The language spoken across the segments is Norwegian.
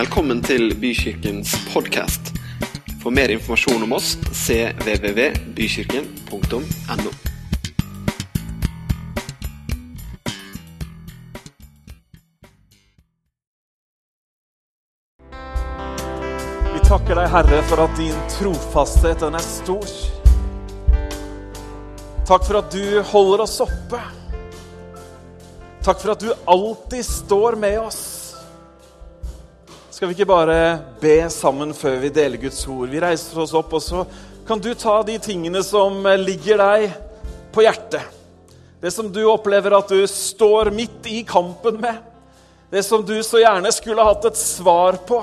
Velkommen til Bykirkens podkast. For mer informasjon om oss cvvvbykirken.no. Vi takker deg, Herre, for at din trofasthet den er stor. Takk for at du holder oss oppe. Takk for at du alltid står med oss. Skal vi ikke bare be sammen før vi deler Guds ord? Vi reiser oss opp, og så kan du ta de tingene som ligger deg på hjertet. Det som du opplever at du står midt i kampen med. Det som du så gjerne skulle hatt et svar på.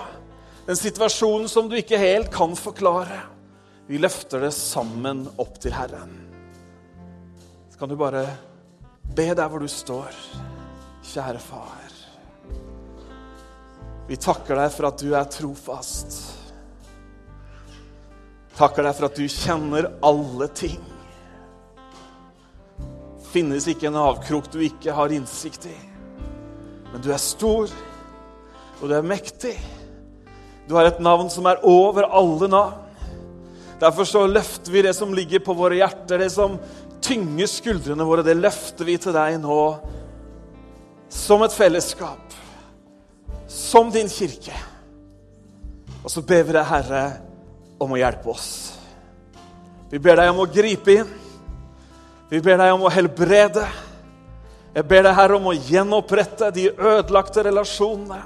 Den situasjonen som du ikke helt kan forklare. Vi løfter det sammen opp til Herren. Så kan du bare be der hvor du står. Kjære far. Vi takker deg for at du er trofast. Takker deg for at du kjenner alle ting. Finnes ikke en avkrok du ikke har innsikt i. Men du er stor, og du er mektig. Du har et navn som er over alle navn. Derfor så løfter vi det som ligger på våre hjerter, det som tynger skuldrene våre, det løfter vi til deg nå som et fellesskap som din kirke. Og så ber vi deg, Herre, om å hjelpe oss. Vi ber deg om å gripe inn. Vi ber deg om å helbrede. Jeg ber deg, Herre, om å gjenopprette de ødelagte relasjonene.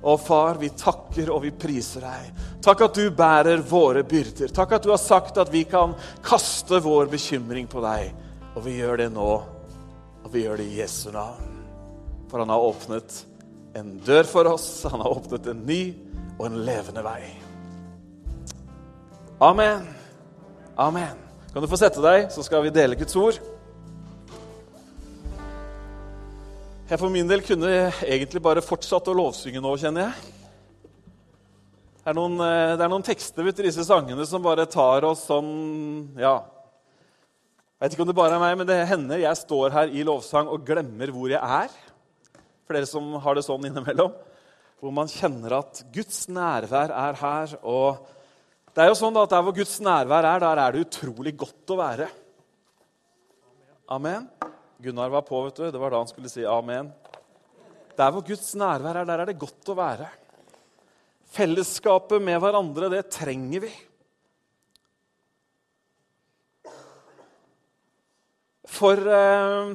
Å, Far, vi takker og vi priser deg. Takk at du bærer våre byrder. Takk at du har sagt at vi kan kaste vår bekymring på deg. Og vi gjør det nå, og vi gjør det i Jesu navn. For han har åpnet en dør for oss. Han har åpnet en ny og en levende vei. Amen. Amen. Kan du få sette deg, så skal vi dele Guds ord. Jeg for min del kunne egentlig bare fortsatt å lovsynge nå, kjenner jeg. Det er noen, eh, det er noen tekster vet du, disse sangene som bare tar oss sånn Ja. Jeg vet ikke om det bare er meg, men det hender jeg står her i lovsang og glemmer hvor jeg er for dere som har det sånn innimellom. Hvor man kjenner at Guds nærvær er her. Og det er jo sånn at Der hvor Guds nærvær er, der er det utrolig godt å være. Amen. Gunnar var på, vet du. Det var da han skulle si amen. Der hvor Guds nærvær er, der er det godt å være. Fellesskapet med hverandre, det trenger vi. For eh,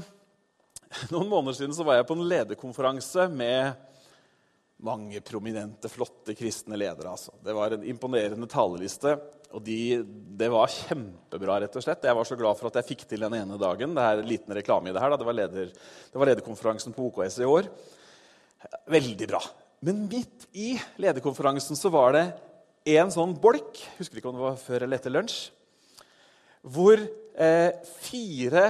noen måneder siden var jeg på en lederkonferanse med mange prominente, flotte kristne ledere. Altså. Det var en imponerende taleliste. Og de, det var kjempebra, rett og slett. Jeg var så glad for at jeg fikk til den ene dagen. Det er en liten reklame i det her. Det, var leder, det var lederkonferansen på OKS i år. Veldig bra. Men midt i lederkonferansen så var det en sånn bolk Husker ikke om det var før eller etter lunsj. Hvor eh, fire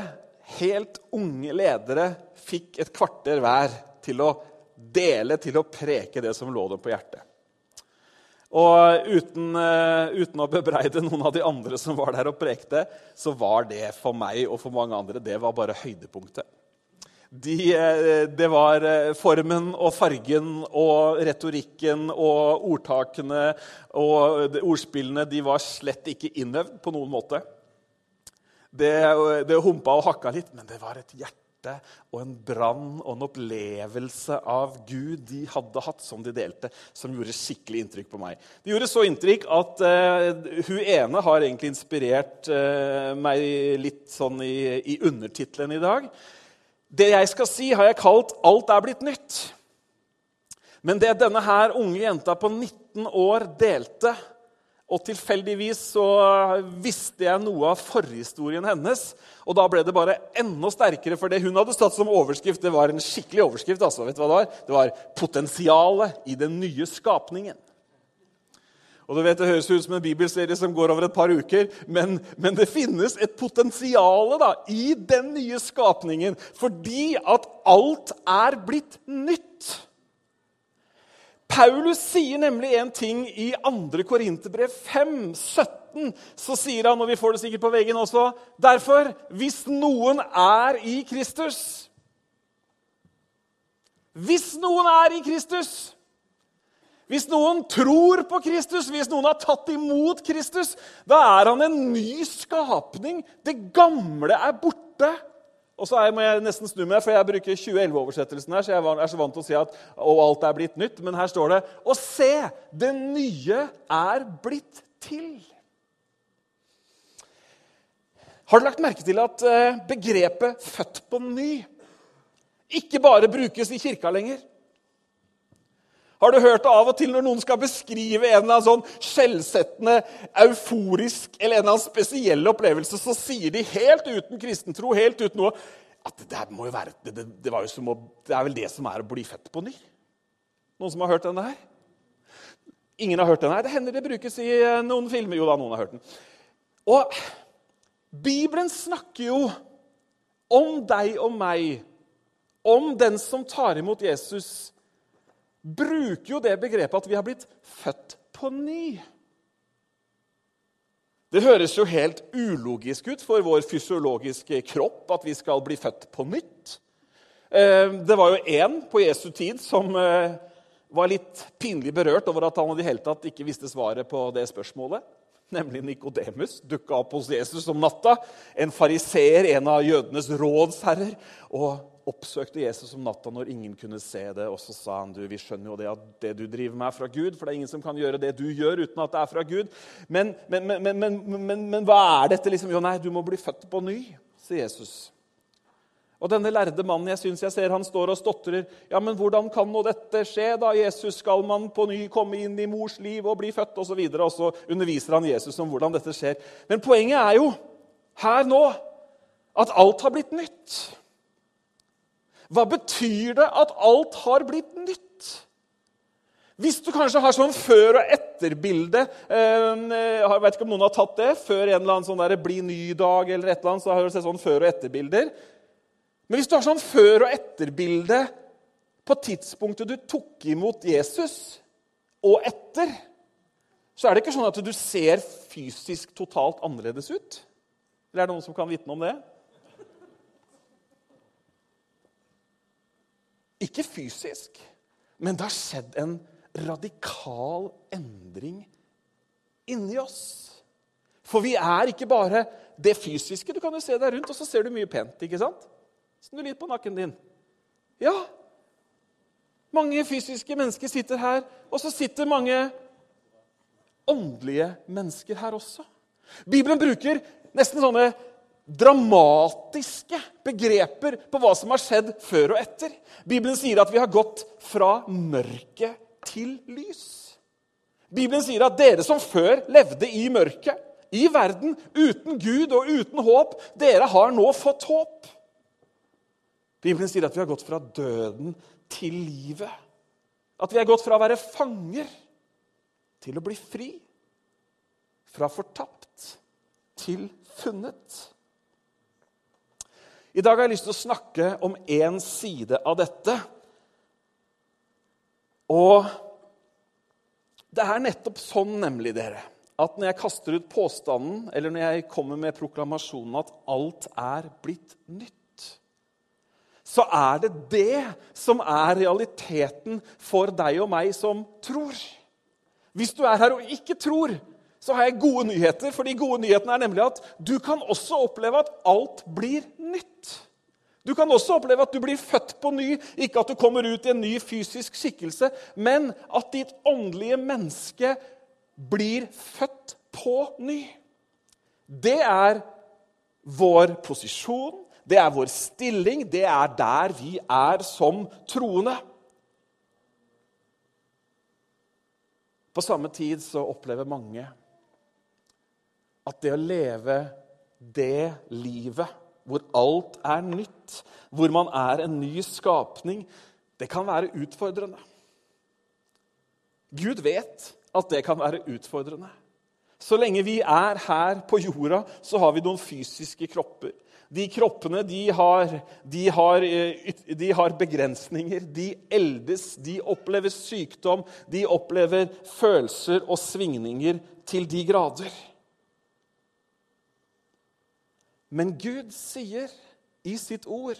helt unge ledere fikk et kvarter hver til å dele, til å preke det som lå dem på hjertet. Og uten, uh, uten, å bebreide noen av de andre som var der og prekte, så var det for meg og for mange andre det var bare høydepunktet. De, uh, det var uh, formen og fargen og retorikken og ordtakene og ordspillene de var slett ikke innøvd på noen måte. Det, det humpa og hakka litt, men det var et hjerte og en brann og en opplevelse av Gud de hadde hatt, som de delte, som gjorde skikkelig inntrykk på meg. Det gjorde så inntrykk at uh, hun ene har egentlig inspirert uh, meg litt sånn i, i undertittelen i dag. Det jeg skal si, har jeg kalt 'Alt er blitt nytt'. Men det denne her unge jenta på 19 år delte, og tilfeldigvis så visste jeg noe av forhistorien hennes. Og da ble det bare enda sterkere, for det hun hadde stått som overskrift, det var en skikkelig overskrift. altså, vet du hva Det var Det var 'Potensialet i den nye skapningen'. Og du vet, Det høres ut som en bibelserie som går over et par uker, men, men det finnes et potensial i den nye skapningen fordi at alt er blitt nytt. Paulus sier nemlig en ting i 2. Korinterbrev 5, 17. Så sier han, og vi får det sikkert på veggen også Derfor, hvis noen er i Kristus Hvis noen er i Kristus, Hvis noen tror på Kristus, hvis noen har tatt imot Kristus, da er han en ny skapning. Det gamle er borte. Og så må jeg nesten snu meg, for jeg bruker 2011-oversettelsen her, så jeg er så vant til å si at og alt er blitt nytt. Men her står det Og se, det nye er blitt til. Har du lagt merke til at eh, begrepet 'født på ny' ikke bare brukes i kirka lenger? Har du hørt det av og til når noen skal beskrive en eller annen sånn skjellsettende, euforisk eller en eller annen spesiell opplevelse, så sier de helt uten kristentro, helt uten noe at det, må jo være, det, det, det, å, det, er vel det som er å bli født på ny? Noen som har hørt denne her? Ingen har hørt den her. Det hender det brukes i eh, noen filmer. Jo da, noen har hørt den. Og Bibelen snakker jo om deg og meg, om den som tar imot Jesus bruker jo det begrepet at vi har blitt født på ny. Det høres jo helt ulogisk ut for vår fysiologiske kropp at vi skal bli født på nytt. Eh, det var jo én på Jesu tid som eh, var litt pinlig berørt over at han i hele tatt ikke visste svaret på det spørsmålet. Nemlig Nikodemus dukka opp hos Jesus om natta. En fariseer, en av jødenes rådsherrer. Og oppsøkte Jesus om natta når ingen kunne se det. Og så sa han du, vi skjønner jo det at det du driver med, er fra Gud. For det er ingen som kan gjøre det du gjør uten at det er fra Gud. Men, men, men, men hva er dette? liksom? Jo, nei, du må bli født på ny, sier Jesus. Og denne lærde mannen jeg synes jeg ser han står og stotrer. Ja, men hvordan kan nå dette skje, da? Jesus, skal man på ny komme inn i mors liv og bli født? Og så, og så underviser han Jesus om hvordan dette skjer. Men poenget er jo her nå at alt har blitt nytt. Hva betyr det at alt har blitt nytt? Hvis du kanskje har sånn før- og etterbilde eh, Jeg vet ikke om noen har tatt det. Før en eller annen sånn der bli ny-dag eller et eller annet, så har du sett sånn før- og etterbilder. Men hvis du har sånn før- og etterbilde på tidspunktet du tok imot Jesus, og etter, så er det ikke sånn at du ser fysisk totalt annerledes ut. Eller er det noen som kan vitne om det? Ikke fysisk, men det har skjedd en radikal endring inni oss. For vi er ikke bare det fysiske. Du kan jo se deg rundt, og så ser du mye pent. ikke sant? Snu litt på nakken din. Ja, mange fysiske mennesker sitter her, og så sitter mange åndelige mennesker her også. Bibelen bruker nesten sånne dramatiske begreper på hva som har skjedd før og etter. Bibelen sier at vi har gått fra mørke til lys. Bibelen sier at dere som før levde i mørket, i verden uten Gud og uten håp, dere har nå fått håp. Bibelen sier at vi har gått fra døden til livet. At vi har gått fra å være fanger til å bli fri. Fra fortapt til funnet. I dag har jeg lyst til å snakke om én side av dette. Og det er nettopp sånn, nemlig, dere, at når jeg kaster ut påstanden, eller når jeg kommer med proklamasjonen at alt er blitt nytt, så er det det som er realiteten for deg og meg som tror. Hvis du er her og ikke tror, så har jeg gode nyheter. For de gode nyhetene er nemlig at du kan også oppleve at alt blir nytt. Du kan også oppleve at du blir født på ny, ikke at du kommer ut i en ny fysisk skikkelse, men at ditt åndelige menneske blir født på ny. Det er vår posisjon, det er vår stilling, det er der vi er som troende. På samme tid så opplever mange at det å leve det livet hvor alt er nytt, hvor man er en ny skapning, det kan være utfordrende. Gud vet at det kan være utfordrende. Så lenge vi er her på jorda, så har vi noen fysiske kropper. De kroppene de har, de har, eh, de har begrensninger. De eldes, de opplever sykdom, de opplever følelser og svingninger til de grader. Men Gud sier i sitt ord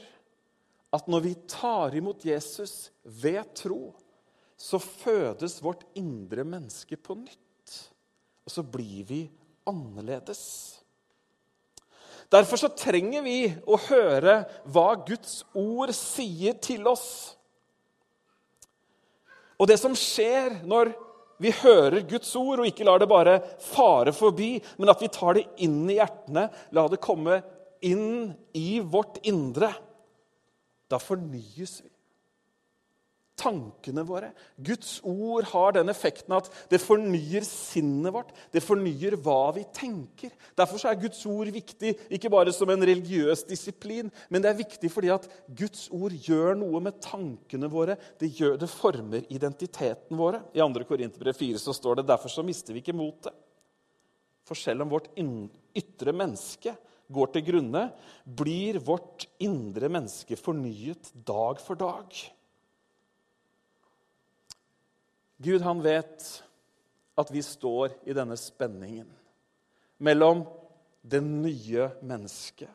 at når vi tar imot Jesus ved tro, så fødes vårt indre menneske på nytt. Og så blir vi annerledes. Derfor så trenger vi å høre hva Guds ord sier til oss. Og det som skjer når vi hører Guds ord og ikke lar det bare fare forbi, men at vi tar det inn i hjertene, la det komme inn i vårt indre, da fornyes vi tankene våre. Guds ord har den effekten at det fornyer sinnet vårt. Det fornyer hva vi tenker. Derfor er Guds ord viktig ikke bare som en religiøs disiplin, men det er viktig fordi at Guds ord gjør noe med tankene våre. Det, gjør, det former identiteten våre. I 2. Korinterbrev 4 så står det derfor så mister vi ikke motet. For selv om vårt ytre menneske går til grunne, blir vårt indre menneske fornyet dag for dag. Gud han vet at vi står i denne spenningen mellom det nye mennesket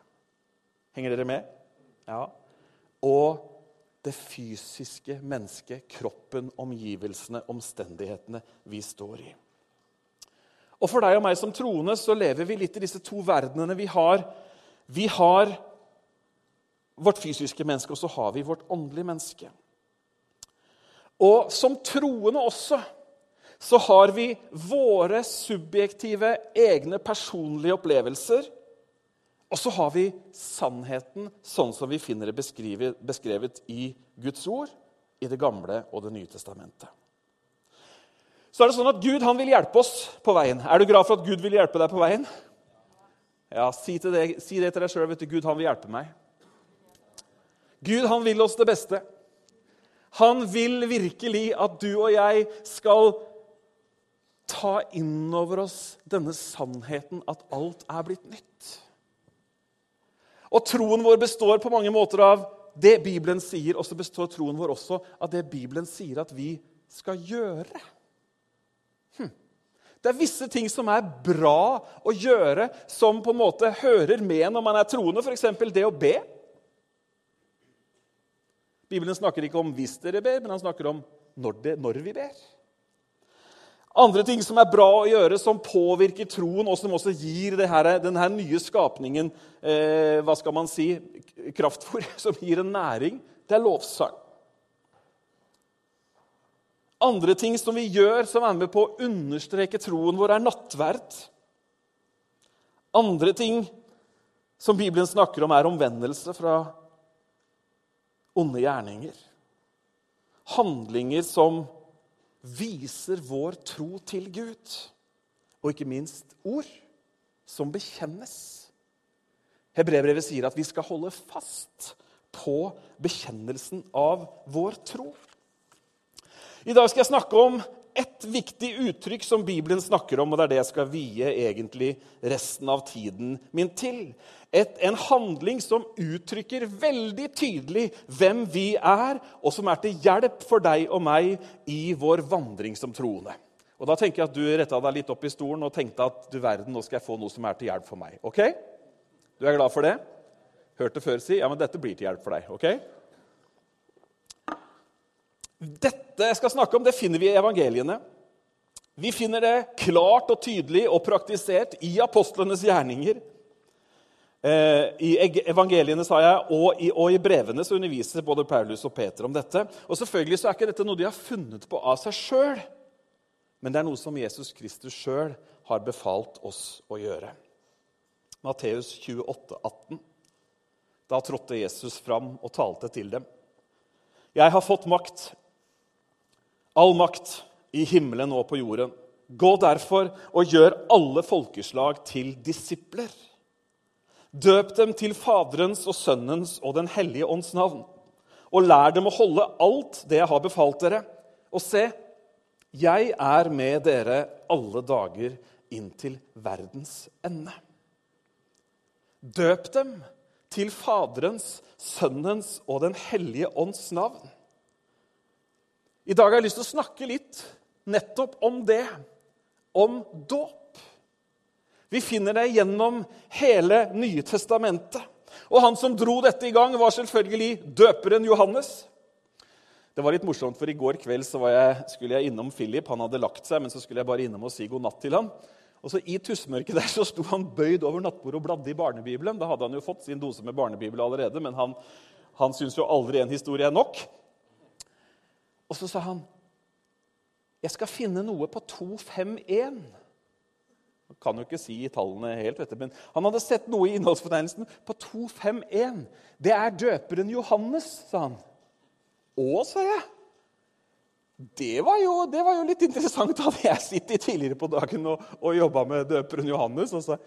Henger dere med? Ja. Og det fysiske mennesket, kroppen, omgivelsene, omstendighetene vi står i. Og For deg og meg som troende så lever vi litt i disse to verdenene. Vi har, vi har vårt fysiske menneske, og så har vi vårt åndelige menneske. Og som troende også så har vi våre subjektive, egne personlige opplevelser. Og så har vi sannheten sånn som vi finner det beskrevet, beskrevet i Guds ord i Det gamle og Det nye testamentet. Så er det sånn at Gud vil hjelpe oss på veien. Er du glad for at Gud vil hjelpe deg på veien? Ja, Si, det, si det til deg sjøl. Gud han vil hjelpe meg. Gud han vil oss det beste. Han vil virkelig at du og jeg skal ta inn over oss denne sannheten at alt er blitt nytt. Og troen vår består på mange måter av det Bibelen sier, og så består troen vår også av det Bibelen sier at vi skal gjøre. Hm. Det er visse ting som er bra å gjøre, som på en måte hører med når man er troende, f.eks. det å be. Bibelen snakker ikke om hvis dere ber, men han snakker om når, det, når vi ber. Andre ting som er bra å gjøre, som påvirker troen, og som også gir her, denne nye skapningen eh, hva skal man si, kraftfôr, som gir en næring, det er lovsang. Andre ting som vi gjør, som er med på å understreke troen vår, er nattverd. Andre ting som Bibelen snakker om, er omvendelse fra onde gjerninger. Handlinger som viser vår tro til Gud. Og ikke minst ord som bekjennes. Hebreerbrevet sier at vi skal holde fast på bekjennelsen av vår tro. I dag skal jeg snakke om ett viktig uttrykk som Bibelen snakker om, og det er det jeg skal vie egentlig resten av tiden min til. Et, en handling som uttrykker veldig tydelig hvem vi er, og som er til hjelp for deg og meg i vår vandring som troende. Og Da tenker jeg at du retta deg litt opp i stolen og tenkte at du verden, nå skal jeg få noe som er til hjelp for meg. Ok? Du er glad for det? Hørte før si ja, men dette blir til hjelp for deg. ok? Dette jeg skal snakke om, det finner vi i evangeliene. Vi finner det klart og tydelig og praktisert i apostlenes gjerninger. Eh, I evangeliene sa jeg, og i, og i, brevene så underviser både Paulus og Peter om dette. Og selvfølgelig så er ikke dette noe de har funnet på av seg sjøl, men det er noe som Jesus Kristus sjøl har befalt oss å gjøre. Matteus 28, 18. Da trådte Jesus fram og talte til dem. Jeg har fått makt all makt i himmelen og på jorden. Gå derfor og gjør alle folkeslag til disipler. Døp dem til Faderens og Sønnens og Den hellige ånds navn. Og lær dem å holde alt det jeg har befalt dere. Og se, jeg er med dere alle dager inntil verdens ende. Døp dem til Faderens, Sønnens og Den hellige ånds navn. I dag har jeg lyst til å snakke litt nettopp om det. Om dåp. Vi finner det gjennom hele Nye testamentet. Og han som dro dette i gang, var selvfølgelig døperen Johannes. Det var litt morsomt, for I går kveld jeg, skulle jeg innom Philip. Han hadde lagt seg, men så skulle jeg bare innom og si god natt til han. Og så I tussmørket der så sto han bøyd over nattbordet og bladde i barnebibelen. Da hadde han jo fått sin dose med barnebibel allerede, men han, han syns jo aldri en historie er nok. Og så sa han, 'Jeg skal finne noe på 251.' Jeg kan jo ikke si tallene helt, vet du, men han hadde sett noe i innholdsfortegnelsen på 251. Det er døperen Johannes, sa han. Å, sa jeg. Det var, jo, det var jo litt interessant. Hadde jeg sittet tidligere på dagen og, og jobba med døperen Johannes og sa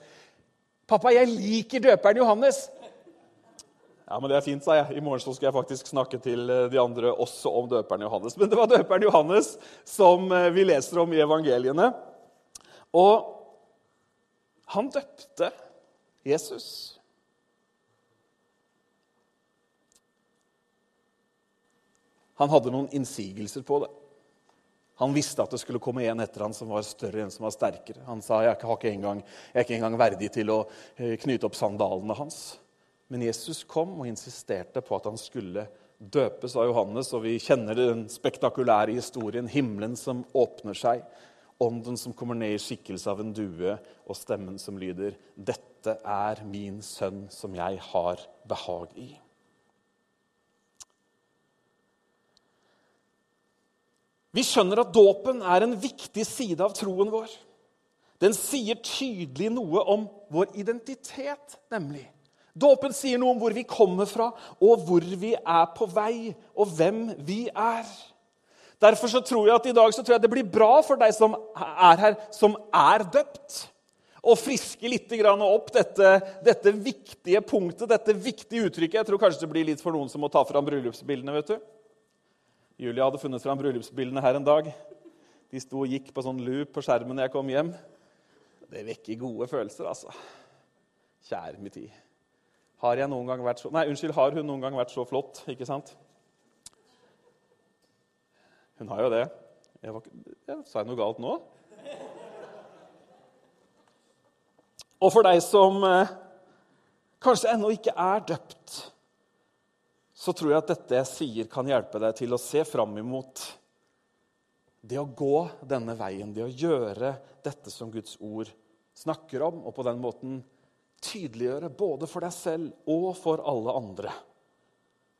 Pappa, jeg liker døperen Johannes. Ja, men Det er fint, sa jeg. I morgen så skal jeg faktisk snakke til eh, de andre også om døperen Johannes. Men det var døperen Johannes som eh, vi leser om i evangeliene. Og han døpte Jesus. Han hadde noen innsigelser på det. Han visste at det skulle komme en etter han som var større, en som var sterkere. Han sa jeg ikke engang, jeg er ikke engang verdig til å eh, knyte opp sandalene hans. Men Jesus kom og insisterte på at han skulle døpes av Johannes. Og vi kjenner den spektakulære historien. Himmelen som åpner seg. Ånden som kommer ned i skikkelse av en due, og stemmen som lyder, 'Dette er min sønn, som jeg har behag i'. Vi skjønner at dåpen er en viktig side av troen vår. Den sier tydelig noe om vår identitet, nemlig. Dåpen sier noe om hvor vi kommer fra, og hvor vi er på vei, og hvem vi er. Derfor så tror jeg at i dag så tror jeg det blir bra for deg som er her, som er døpt, å friske litt opp dette, dette viktige punktet, dette viktige uttrykket. Jeg tror kanskje det blir litt for noen som må ta fram bryllupsbildene. vet du. Julia hadde funnet fram bryllupsbildene her en dag. De sto og gikk på sånn loop på skjermen når jeg kom hjem. Det vekker gode følelser, altså. Kjære min tid. Har jeg noen gang vært så Nei, unnskyld, har hun noen gang vært så flott? Ikke sant? Hun har jo det. Jeg var, ja, sa jeg noe galt nå? Og for deg som eh, kanskje ennå ikke er døpt, så tror jeg at dette jeg sier, kan hjelpe deg til å se fram imot det å gå denne veien, det å gjøre dette som Guds ord snakker om, og på den måten tydeliggjøre både for deg selv og for alle andre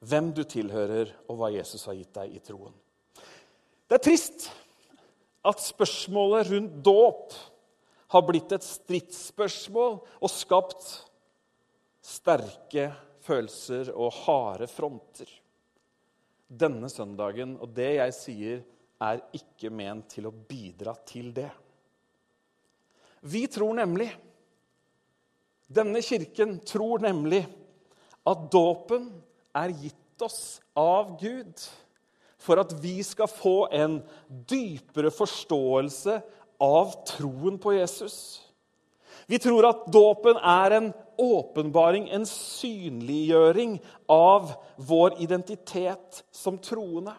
hvem du tilhører, og hva Jesus har gitt deg i troen. Det er trist at spørsmålet rundt dåp har blitt et stridsspørsmål og skapt sterke følelser og harde fronter. Denne søndagen og det jeg sier, er ikke ment til å bidra til det. Vi tror nemlig, denne kirken tror nemlig, at dåpen er gitt oss av Gud for at vi skal få en dypere forståelse av troen på Jesus. Vi tror at dåpen er en åpenbaring, en synliggjøring av vår identitet som troende.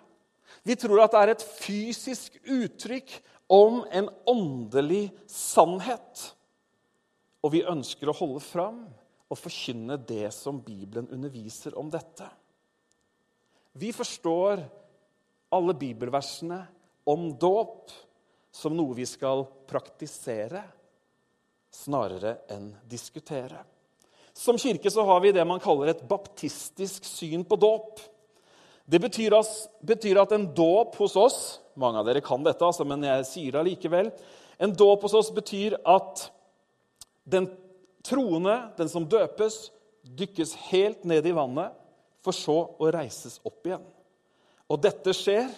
Vi tror at det er et fysisk uttrykk om en åndelig sannhet. Og vi ønsker å holde fram og forkynne det som Bibelen underviser om dette. Vi forstår alle bibelversene om dåp som noe vi skal praktisere snarere enn diskutere. Som kirke så har vi det man kaller et baptistisk syn på dåp. Det betyr, at en dåp hos oss Mange av dere kan dette, altså, men jeg sier det allikevel. En dåp hos oss betyr at den troende, den som døpes, dykkes helt ned i vannet, for så å reises opp igjen. Og dette skjer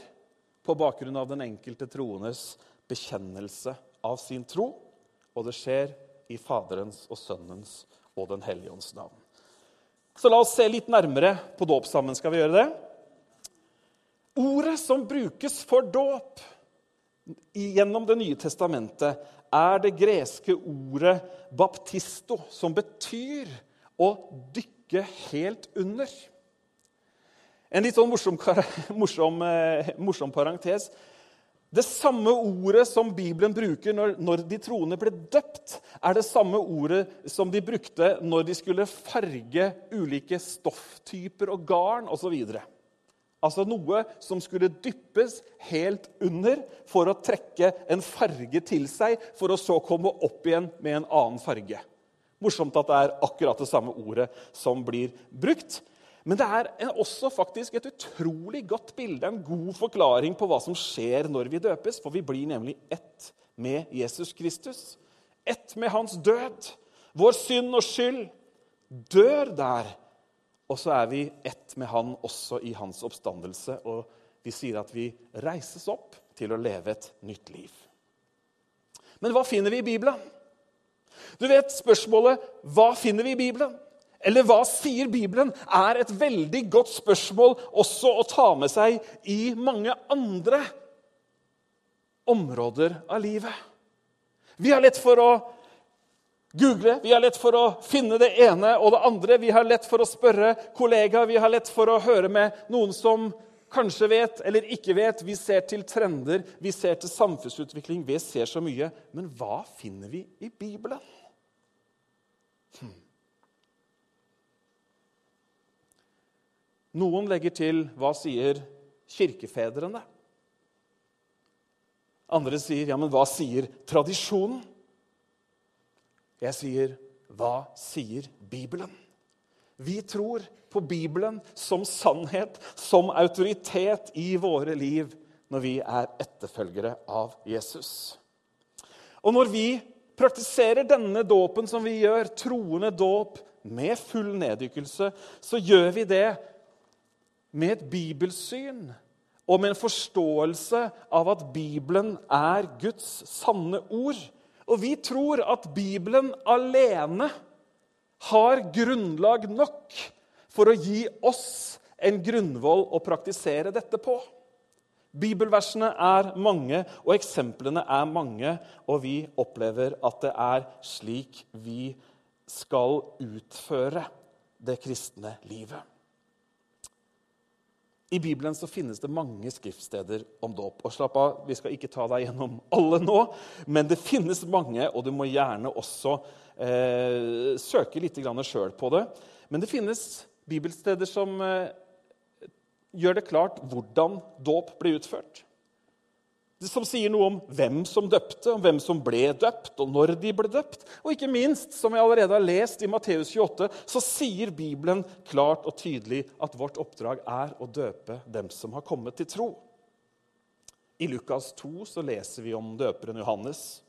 på bakgrunn av den enkelte troendes bekjennelse av sin tro, og det skjer i Faderens og Sønnens og Den hellige ånds navn. Så la oss se litt nærmere på dåp sammen. Skal vi gjøre det? Ordet som brukes for dåp gjennom Det nye testamentet, er det greske ordet 'baptisto', som betyr å dykke helt under. En litt sånn morsom, morsom, eh, morsom parentes. Det samme ordet som Bibelen bruker når, når, de troende ble døpt, er det samme ordet som de brukte når de skulle farge ulike stofftyper og garn osv. Altså noe som skulle dyppes helt under for å trekke en farge til seg, for å så komme opp igjen med en annen farge. Morsomt at det er akkurat det samme ordet som blir brukt. Men det er også faktisk et utrolig godt bilde, en god forklaring på hva som skjer når vi døpes. For vi blir nemlig ett med Jesus Kristus. Ett med hans død. Vår synd og skyld dør der. Og så er vi ett med han også i hans oppstandelse. Og vi sier at vi reises opp til å leve et nytt liv. Men hva finner vi i Bibelen? Du vet spørsmålet 'Hva finner vi i Bibelen?' Eller 'Hva sier Bibelen?' er et veldig godt spørsmål også å ta med seg i mange andre områder av livet. Vi har lett for å google, vi har lett for å finne det ene og det andre. Vi har lett for å spørre kollegaer, vi har lett for å høre med noen som kanskje vet eller ikke vet. Vi ser til trender, vi ser til samfunnsutvikling, vi ser så mye. Men hva finner vi i Bibelen? Hmm. Noen legger til hva sier kirkefedrene? Andre sier ja, men hva sier tradisjonen? Jeg sier hva sier Bibelen? Vi tror på Bibelen som sannhet, som autoritet i våre liv når vi er etterfølgere av Jesus. Og når vi praktiserer denne dåpen som vi gjør, troende dåp med full neddykkelse, så gjør vi det med et bibelsyn og med en forståelse av at Bibelen er Guds sanne ord. Og vi tror at Bibelen alene har grunnlag nok for å gi oss en grunnvoll å praktisere dette på. Bibelversene er mange, og eksemplene er mange, og vi opplever at det er slik vi skal utføre det kristne livet. I Bibelen så finnes det mange skriftsteder om dåp. Og slapp av, Vi skal ikke ta deg gjennom alle nå, men det finnes mange, og du må gjerne også eh, søke litt sjøl på det. Men det finnes bibelsteder som eh, gjør det klart hvordan dåp ble utført som sier noe om hvem som døpte, om hvem som ble døpt, og når de ble døpt. Og ikke minst, som vi allerede har lest i Matteus 28, så sier Bibelen klart og tydelig at vårt oppdrag er å døpe dem som har kommet til tro. I Lukas 2 så leser vi om døperen Johannes.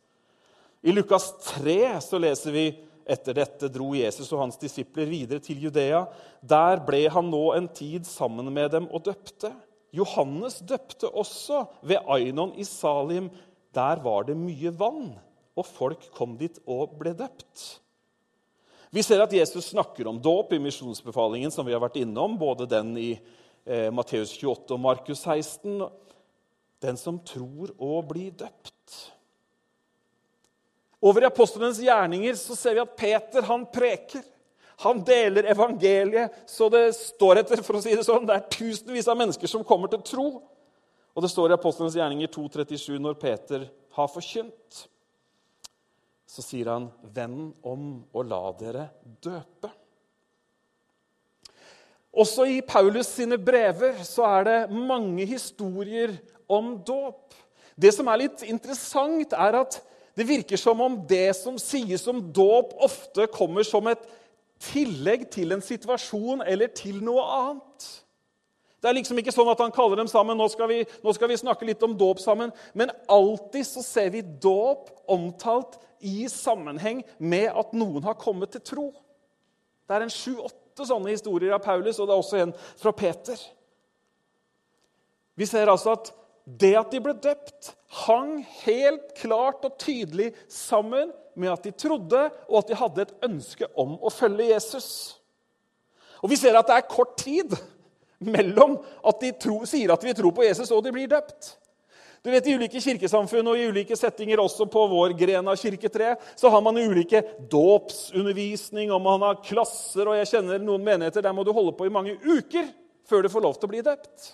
I Lukas 3 så leser vi etter dette dro Jesus og hans disipler videre til Judea. Der ble han nå en tid sammen med dem og døpte. Johannes døpte også ved Ainon i Salim. Der var det mye vann, og folk kom dit og ble døpt. Vi ser at Jesus snakker om dåp i misjonsbefalingen, som vi har vært innom, både den i eh, Matteus 28 og Markus 16. Den som tror å bli døpt. Over i apostlenes gjerninger så ser vi at Peter han preker. Han deler evangeliet så det står etter. for å si Det sånn. Det er tusenvis av mennesker som kommer til tro. Og det står i Apostlenes gjerninger 2.37 når Peter har forkynt. Så sier han, 'Vend om og la dere døpe'. Også i Paulus sine brever så er det mange historier om dåp. Det som er litt interessant, er at det virker som om det som sies om dåp, ofte kommer som et tillegg til en situasjon eller til noe annet. Det er liksom ikke sånn at han kaller dem sammen. Nå skal vi, nå skal vi snakke litt om dåp sammen. Men alltid så ser vi dåp omtalt i sammenheng med at noen har kommet til tro. Det er en sju-åtte sånne historier av Paulus, og det er også en fra Peter. Vi ser altså at det at de ble døpt, hang helt klart og tydelig sammen med at de trodde, og at de hadde et ønske om å følge Jesus. Og Vi ser at det er kort tid mellom at de tro, sier at vi tror på Jesus, og de blir døpt. Du vet, I ulike kirkesamfunn og i ulike settinger, også på vår gren av kirketre, så har man ulike dåpsundervisning, og man har klasser, og jeg kjenner noen menigheter der må du holde på i mange uker før du får lov til å bli døpt.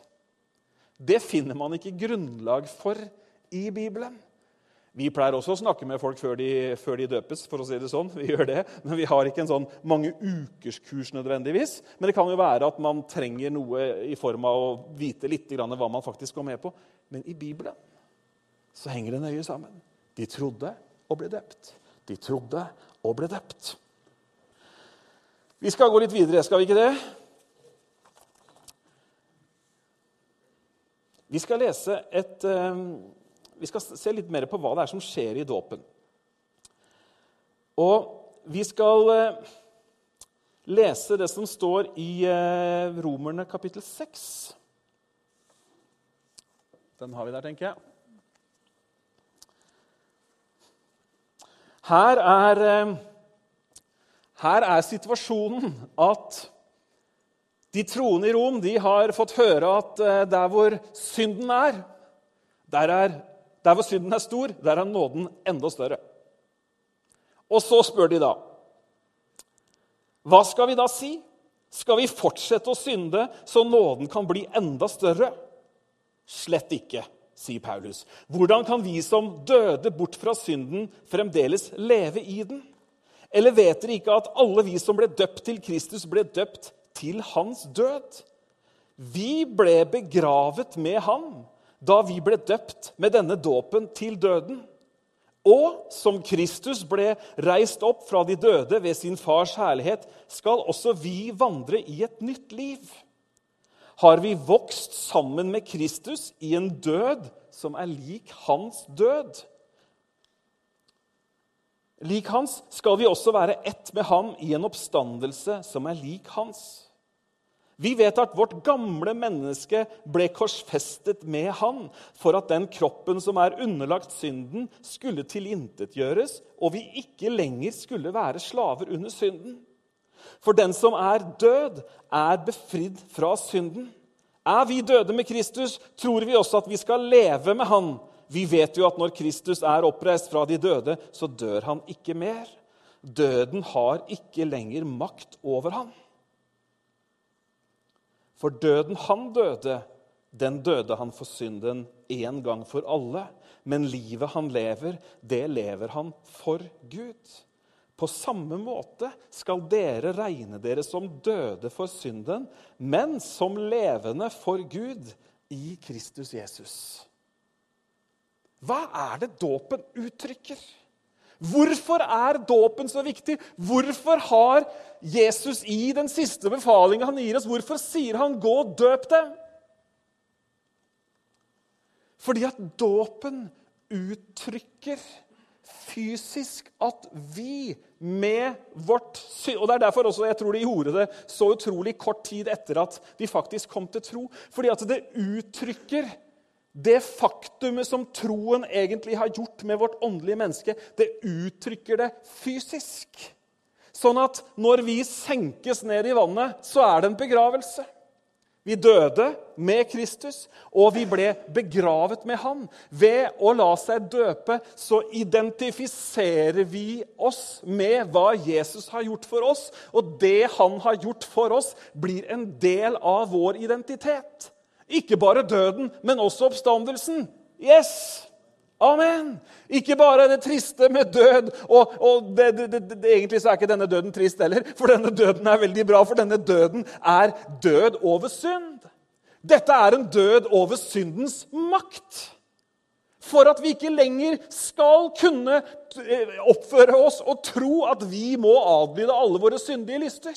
Det finner man ikke grunnlag for i Bibelen. Vi pleier også å snakke med folk før de, før de, døpes. for å si det sånn. Vi gjør det, Men vi har ikke en sånn mange ukers kurs nødvendigvis. Men det kan jo være at man trenger noe i form av å vite litt hva man faktisk går med på. Men i Bibelen så henger det nøye sammen. De trodde og ble døpt. De trodde og ble døpt. Vi skal gå litt videre, skal vi ikke det? Vi skal lese et eh, Vi skal se litt mer på hva det er som skjer i dåpen. Og vi skal eh, lese det som står i eh, Romerne kapittel 6. Den har vi der, tenker jeg. Her er, her er situasjonen at de troende i Rom de har fått høre at eh, der hvor synden er, der, er, der hvor synden er stor, der er nåden enda større. Og så spør de da Hva skal vi da si? Skal vi fortsette å synde så nåden kan bli enda større? Slett ikke, sier Paulus. Hvordan kan vi som døde bort fra synden, fremdeles leve i den? Eller vet dere ikke at alle vi som ble døpt til Kristus, ble døpt til hans død. Vi ble begravet med ham da vi ble døpt med denne dåpen til døden. Og som Kristus ble reist opp fra de døde ved sin fars herlighet, skal også vi vandre i et nytt liv. Har vi vokst sammen med Kristus i en død som er lik hans død? Lik hans skal vi også være ett med ham i en oppstandelse som er lik hans. Vi vet at vårt gamle menneske ble korsfestet med Han for at den kroppen som er underlagt synden, skulle tilintetgjøres, og vi ikke lenger skulle være slaver under synden. For den som er død, er befridd fra synden. Er vi døde med Kristus, tror vi også at vi skal leve med Han. Vi vet jo at når Kristus er oppreist fra de døde, så dør han ikke mer. Døden har ikke lenger makt over ham. For døden han døde, den døde han for synden én gang for alle. Men livet han lever, det lever han for Gud. På samme måte skal dere regne dere som døde for synden, men som levende for Gud i Kristus Jesus. Hva er det dåpen uttrykker? Hvorfor er dåpen så viktig? Hvorfor har Jesus i den siste befalingen han gir oss, hvorfor sier han 'gå og døp dem'? Fordi at dåpen uttrykker fysisk at vi med vårt synd Og det er derfor også jeg tror de gjorde det så utrolig kort tid etter at de faktisk kom til tro. Fordi at det uttrykker det faktumet som troen egentlig har gjort med vårt åndelige menneske, det uttrykker det fysisk. Sånn at når vi senkes ned i vannet, så er det en begravelse. Vi døde med Kristus, og vi ble begravet med Han. Ved å la seg døpe så identifiserer vi oss med hva Jesus har gjort for oss. Og det han har gjort for oss, blir en del av vår identitet. Ikke bare døden, men også oppstandelsen. Yes! Amen! Ikke bare det triste med død. Og, og det, det, det, egentlig så er ikke denne døden trist heller, for denne døden er veldig bra. For denne døden er død over synd. Dette er en død over syndens makt. For at vi ikke lenger skal kunne eh, oppføre oss og tro at vi må adlyde alle våre syndige lyster.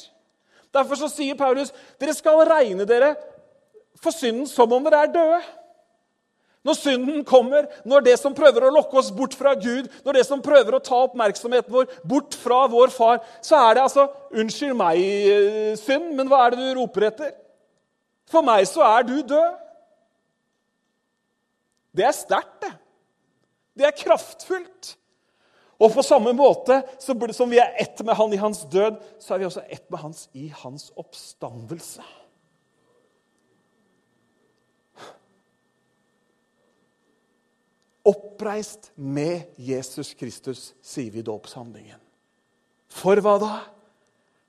Derfor så sier Paulus dere skal regne dere for synden som om dere er døde. Når synden kommer, når det som prøver å lokke oss bort fra Gud, når det som prøver å ta oppmerksomheten vår bort fra vår far, så er det altså Unnskyld meg, eh, synd, men hva er det du roper etter? For meg så er du død. Det er sterkt, det. Det er kraftfullt. Og på samme måte som vi er ett med han i hans død, så er vi også ett med hans i hans oppstandelse. Oppreist med Jesus Kristus, sier vi i dåpshandlingen. For hva da?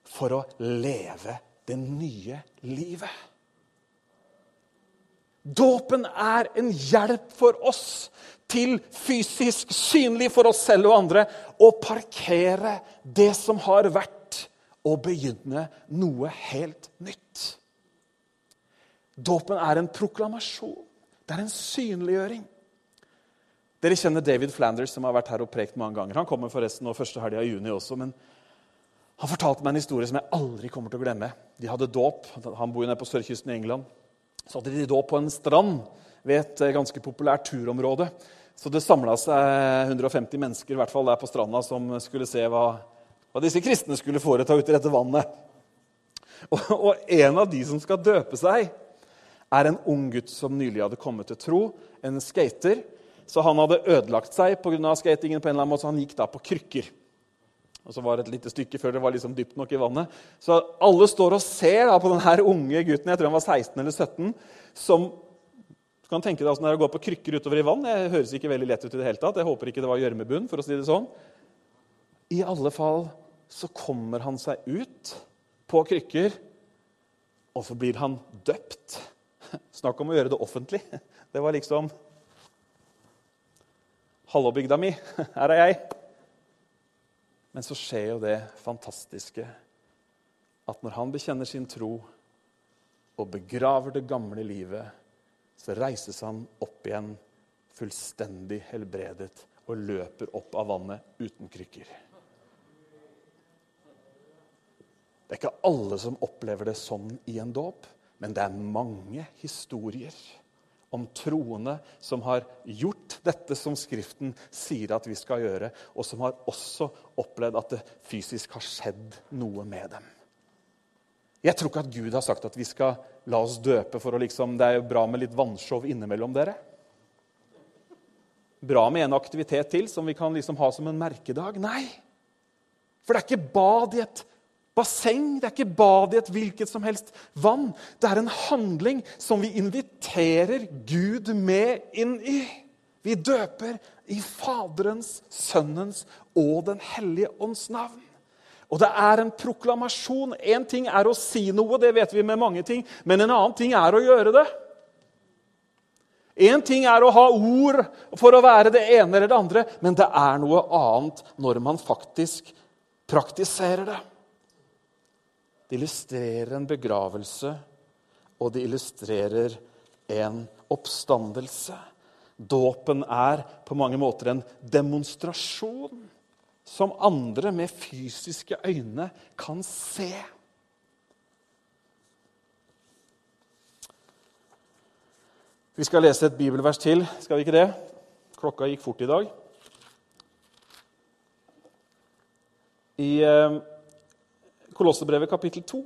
For å leve det nye livet. Dåpen er en hjelp for oss til fysisk synlig for oss selv og andre å parkere det som har vært, og begynne noe helt nytt. Dåpen er en proklamasjon. Det er en synliggjøring. Dere kjenner David Flanders, som har vært her og prekt mange ganger. Han kommer forresten nå første helga i juni også. men Han fortalte meg en historie som jeg aldri kommer til å glemme. De hadde dåp. Han bor jo nede på sørkysten i England. Så hadde de dåp på en strand ved et eh, ganske populært turområde. Så det samla seg 150 mennesker i hvert fall der på stranda som skulle se hva, hva disse kristne skulle foreta ute i dette vannet. Og, og, en av de som skal døpe seg, er en ung gutt som nylig hadde kommet til tro. En skater. Så han hadde ødelagt seg pga. skatingen. på en eller annen måte, så Han gikk da på krykker. Og så var det et lite stykke før det var liksom dypt nok i vannet. Så alle står og ser da på denne unge gutten jeg tror han var 16 eller 17, som du kan tenke deg åssen det er å gå på krykker utover i vann. Det høres ikke veldig lett ut i det hele tatt. Jeg håper ikke det var gjørmebunn. for å si det sånn. I alle fall så kommer han seg ut på krykker, og så blir han døpt. Snakk om å gjøre det offentlig. Det var liksom Hallo, bygda mi. Her er jeg. Men så skjer jo det fantastiske at når han bekjenner sin tro og begraver det gamle livet så reises han opp igjen fullstendig helbredet og løper opp av vannet uten krykker. Det er ikke alle som opplever det sånn i en dåp, men det er mange historier om troende som har gjort dette som Skriften sier at vi skal gjøre, og som har også opplevd at det fysisk har skjedd noe med dem. Jeg tror ikke at Gud har sagt at vi skal la oss døpe for å liksom Det er jo bra med litt vannshow innimellom dere. Bra med en aktivitet til som vi kan liksom ha som en merkedag. Nei. For det er ikke bad i et basseng, det er ikke bad i et hvilket som helst vann. Det er en handling som vi inviterer Gud med inn i. Vi døper i Faderens, Sønnens og Den hellige ånds navn. Og det er en proklamasjon. Én ting er å si noe, det vet vi med mange ting, men en annen ting er å gjøre det. Én ting er å ha ord for å være det ene eller det andre, men det er noe annet når man faktisk praktiserer det. Det illustrerer en begravelse, og det illustrerer en oppstandelse. Dåpen er på mange måter en demonstrasjon som andre med fysiske øyne kan se. Vi skal lese et bibelvers til, skal vi ikke det? Klokka gikk fort i dag. I Kolossebrevet kapittel 2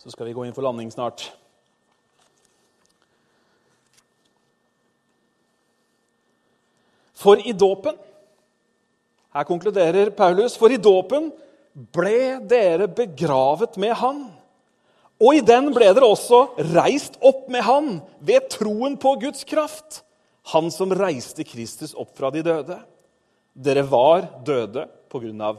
så skal vi gå inn for landing snart. For i dåpen her konkluderer Paulus, for i dåpen ble dere begravet med Han. Og i den ble dere også reist opp med Han ved troen på Guds kraft. Han som reiste Kristus opp fra de døde. Dere var døde pga.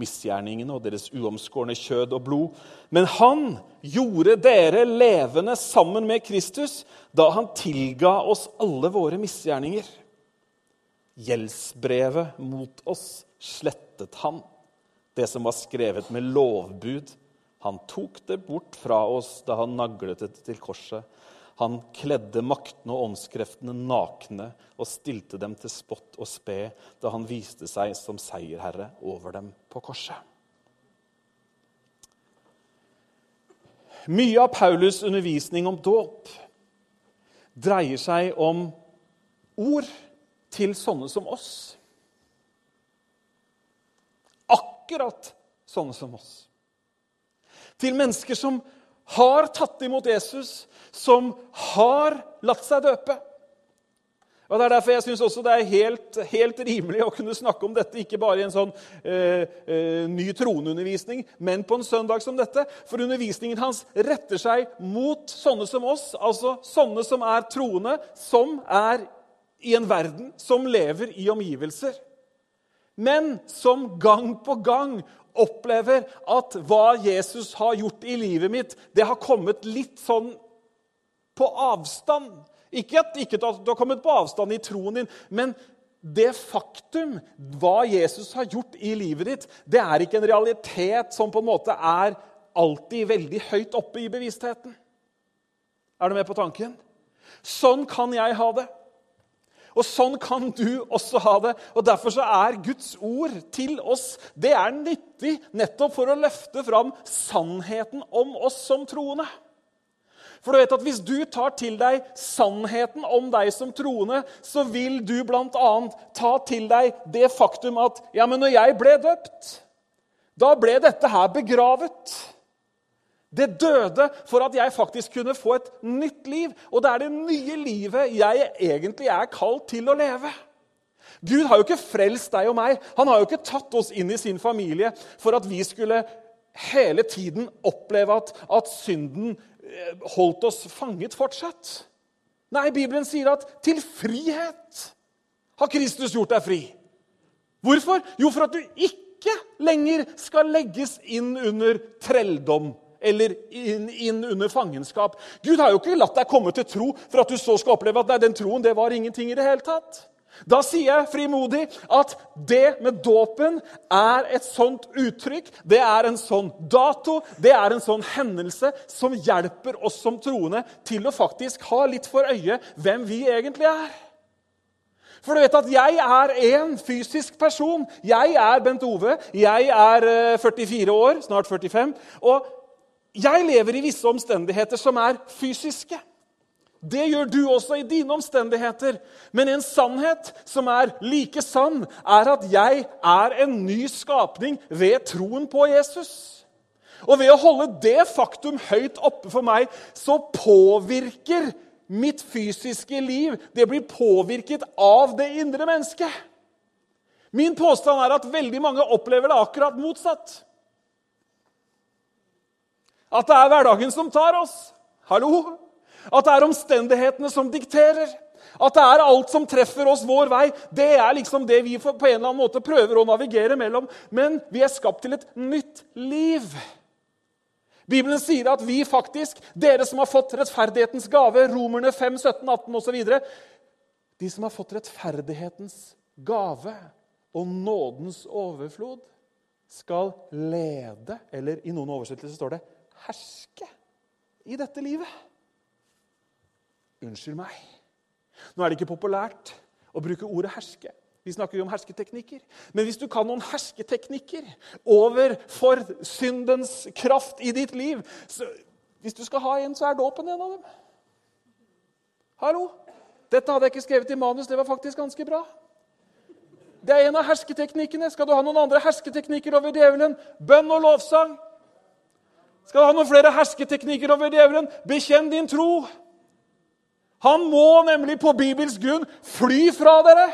Misgjerningene og deres uomskårne kjød og blod. Men han gjorde dere levende sammen med Kristus da han tilga oss alle våre misgjerninger. Gjeldsbrevet mot oss slettet han, det som var skrevet med lovbud. Han tok det bort fra oss da han naglet det til korset. Han kledde maktene og åndskreftene nakne og stilte dem til spott og spe da han viste seg som seierherre over dem på korset. Mye av Paulus' undervisning om dåp dreier seg om ord til sånne som oss. Akkurat sånne som oss. Til mennesker som har tatt imot Jesus, som har latt seg døpe. Og Det er derfor jeg synes også det er helt, helt, rimelig å kunne snakke om dette, ikke bare i en sånn eh, eh, ny troneundervisning, men på en søndag som dette. For undervisningen hans retter seg mot sånne som oss, altså sånne som er troende, som er i en verden som lever i omgivelser, men som gang på gang opplever at hva Jesus har gjort i livet mitt, det har kommet litt sånn på avstand. Ikke at, ikke at du har kommet på avstand i troen din, men det faktum hva Jesus har gjort i livet ditt, det er ikke en realitet som på en måte er alltid veldig høyt oppe i bevisstheten. Er du med på tanken? Sånn kan jeg ha det. Og sånn kan du også ha det. Og Derfor så er Guds ord til oss det er nyttig nettopp for å løfte fram sannheten om oss som troende. For du vet at Hvis du tar til deg sannheten om deg som troende, så vil du bl.a. ta til deg det faktum at ja, men når jeg ble døpt, da ble dette her begravet. Det døde for at jeg faktisk kunne få et nytt liv. Og det er det nye livet jeg egentlig er kalt til å leve. Gud har jo ikke frelst deg og meg. Han har jo ikke tatt oss inn i sin familie for at vi skulle hele tiden oppleve at, at synden eh, holdt oss fanget fortsatt. Nei, Bibelen sier at til frihet har Kristus gjort deg fri. Hvorfor? Jo, for at du ikke lenger skal legges inn under trelldom eller inn, inn, under fangenskap. Gud har jo ikke latt deg komme til tro for at du så skal oppleve at nei, den troen det var ingenting i det hele tatt. Da sier jeg frimodig at det med dåpen er et sånt uttrykk, det er en sånn dato, det er en sånn hendelse som hjelper oss som troende til å faktisk ha litt for øye hvem vi egentlig er. For du vet at jeg er en fysisk person. Jeg er Bent Ove. Jeg er 44 eh, år, snart 45. Og jeg lever i visse omstendigheter som er fysiske. Det gjør du også i dine omstendigheter. Men en sannhet som er like sann, er at jeg er en ny skapning ved troen på Jesus. Og ved å holde det faktum høyt oppe for meg, så påvirker mitt fysiske liv Det blir påvirket av det indre mennesket. Min påstand er at veldig mange opplever det akkurat motsatt. At det er hverdagen som tar oss. Hallo? At det er omstendighetene som dikterer. At det er alt som treffer oss vår vei. Det er liksom det vi på en eller annen måte prøver å navigere mellom. Men vi er skapt til et nytt liv. Bibelen sier at vi faktisk, dere som har fått rettferdighetens gave, romerne 5, 17, 18 osv. De som har fått rettferdighetens gave og nådens overflod, skal lede Eller i noen oversettelser står det herske i dette livet. Unnskyld meg. Nå er det ikke populært å bruke ordet 'herske'. Vi snakker jo om hersketeknikker. Men hvis du kan noen hersketeknikker overfor syndens kraft i ditt liv så, Hvis du skal ha en, så er dåpen en av dem. Hallo? Dette hadde jeg ikke skrevet i manus. Det var faktisk ganske bra. Det er en av hersketeknikkene. Skal du ha noen andre hersketeknikker over djevelen? Bønn og lovsang. Skal du ha noen flere hersketeknikker over djevelen? Bekjenn din tro. Han må nemlig på Bibels grunn fly fra dere.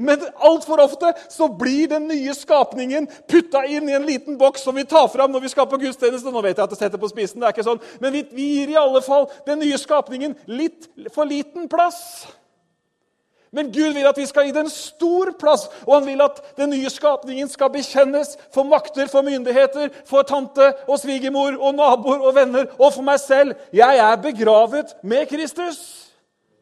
Men altfor ofte så blir den nye skapningen putta inn i en liten boks som vi tar fram når vi skal på gudstjeneste. Nå vet jeg at det setter på spissen, det er ikke sånn. men vi, vi gir i alle fall den nye skapningen litt for liten plass. Men Gud vil at vi skal gi det en stor plass, og han vil at den nye skapningen skal bekjennes for makter, for myndigheter, for tante og svigermor og naboer og venner og for meg selv. Jeg er begravet med Kristus.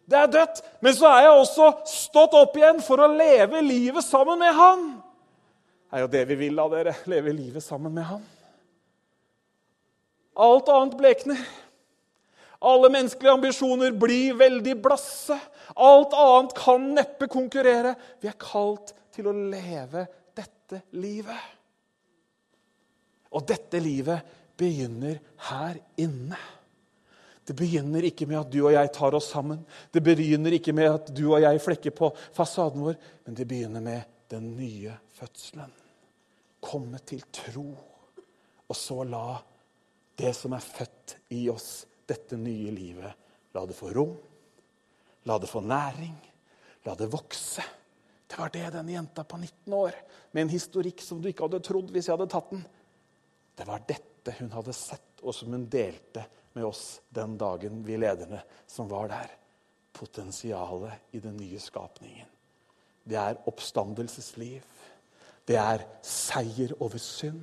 Det er dødt. Men så er jeg også stått opp igjen for å leve livet sammen med Han. Det er jo det vi vil av dere. Leve livet sammen med Han. Alt annet blekner. Alle menneskelige ambisjoner blir veldig blasse. Alt annet kan neppe konkurrere. Vi er kalt til å leve dette livet. Og dette livet begynner her inne. Det begynner ikke med at du og jeg tar oss sammen. Det begynner ikke med at du og jeg flekker på fasaden vår, men det begynner med den nye fødselen. Komme til tro, og så la det som er født i oss, dette nye livet. La det få rom, la det få næring, la det vokse. Det var det den jenta på 19 år, med en historikk som du ikke hadde trodd hvis jeg hadde tatt den. Det var dette hun hadde sett, og som hun delte med oss den dagen, vi lederne som var der. Potensialet i den nye skapningen. Det er oppstandelsesliv. Det er seier over synd.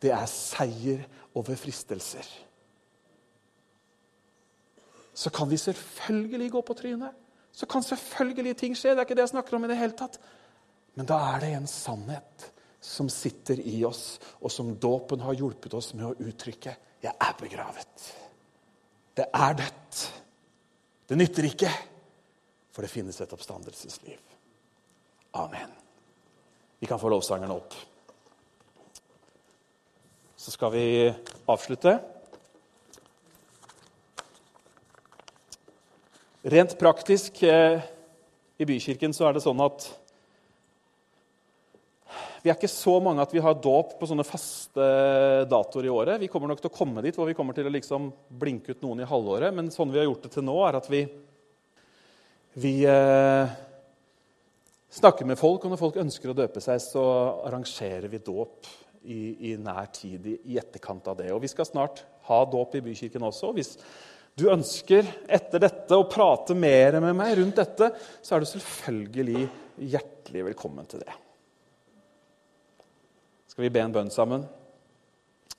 Det er seier over fristelser. Så kan vi selvfølgelig gå på trynet. Så kan selvfølgelig ting skje. Det er ikke det jeg snakker om i det hele tatt. Men da er det en sannhet som sitter i oss, og som dåpen har hjulpet oss med å uttrykke. Jeg er begravet. Det er dødt. Det nytter ikke, for det finnes et oppstandelsesliv. Amen. Vi kan få lovsangerne opp. Så skal vi avslutte. Rent praktisk eh, i bykirken så er det sånn at vi er ikke så mange at vi har dåp på sånne faste datoer i året. Vi kommer nok til å komme dit hvor vi kommer til å liksom blinke ut noen i halvåret. Men sånn vi har gjort det til nå, er at vi, vi eh, snakker med folk. Og når folk ønsker å døpe seg, så arrangerer vi dåp i, i nær tid i, i, etterkant av det. Og vi skal snart ha dåp i bykirken også. Hvis du ønsker etter dette å prate mer med meg rundt dette, så er du selvfølgelig hjertelig velkommen til det. Skal vi be en bønn sammen?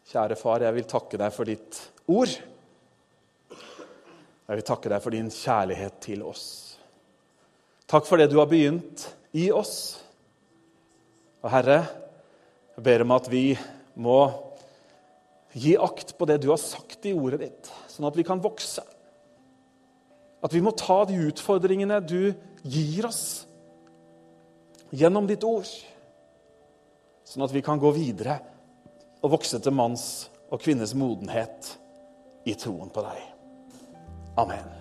Kjære far, jeg vil takke deg for ditt ord. Jeg vil takke deg for din kjærlighet til oss. Takk for det du har begynt i oss. Og Herre, jeg ber om at vi må gi akt på det du har sagt i ordet ditt, sånn at vi kan vokse. At vi må ta de utfordringene du gir oss gjennom ditt ord sånn at vi kan gå videre og vokse til manns og kvinnes modenhet i troen på deg. Amen.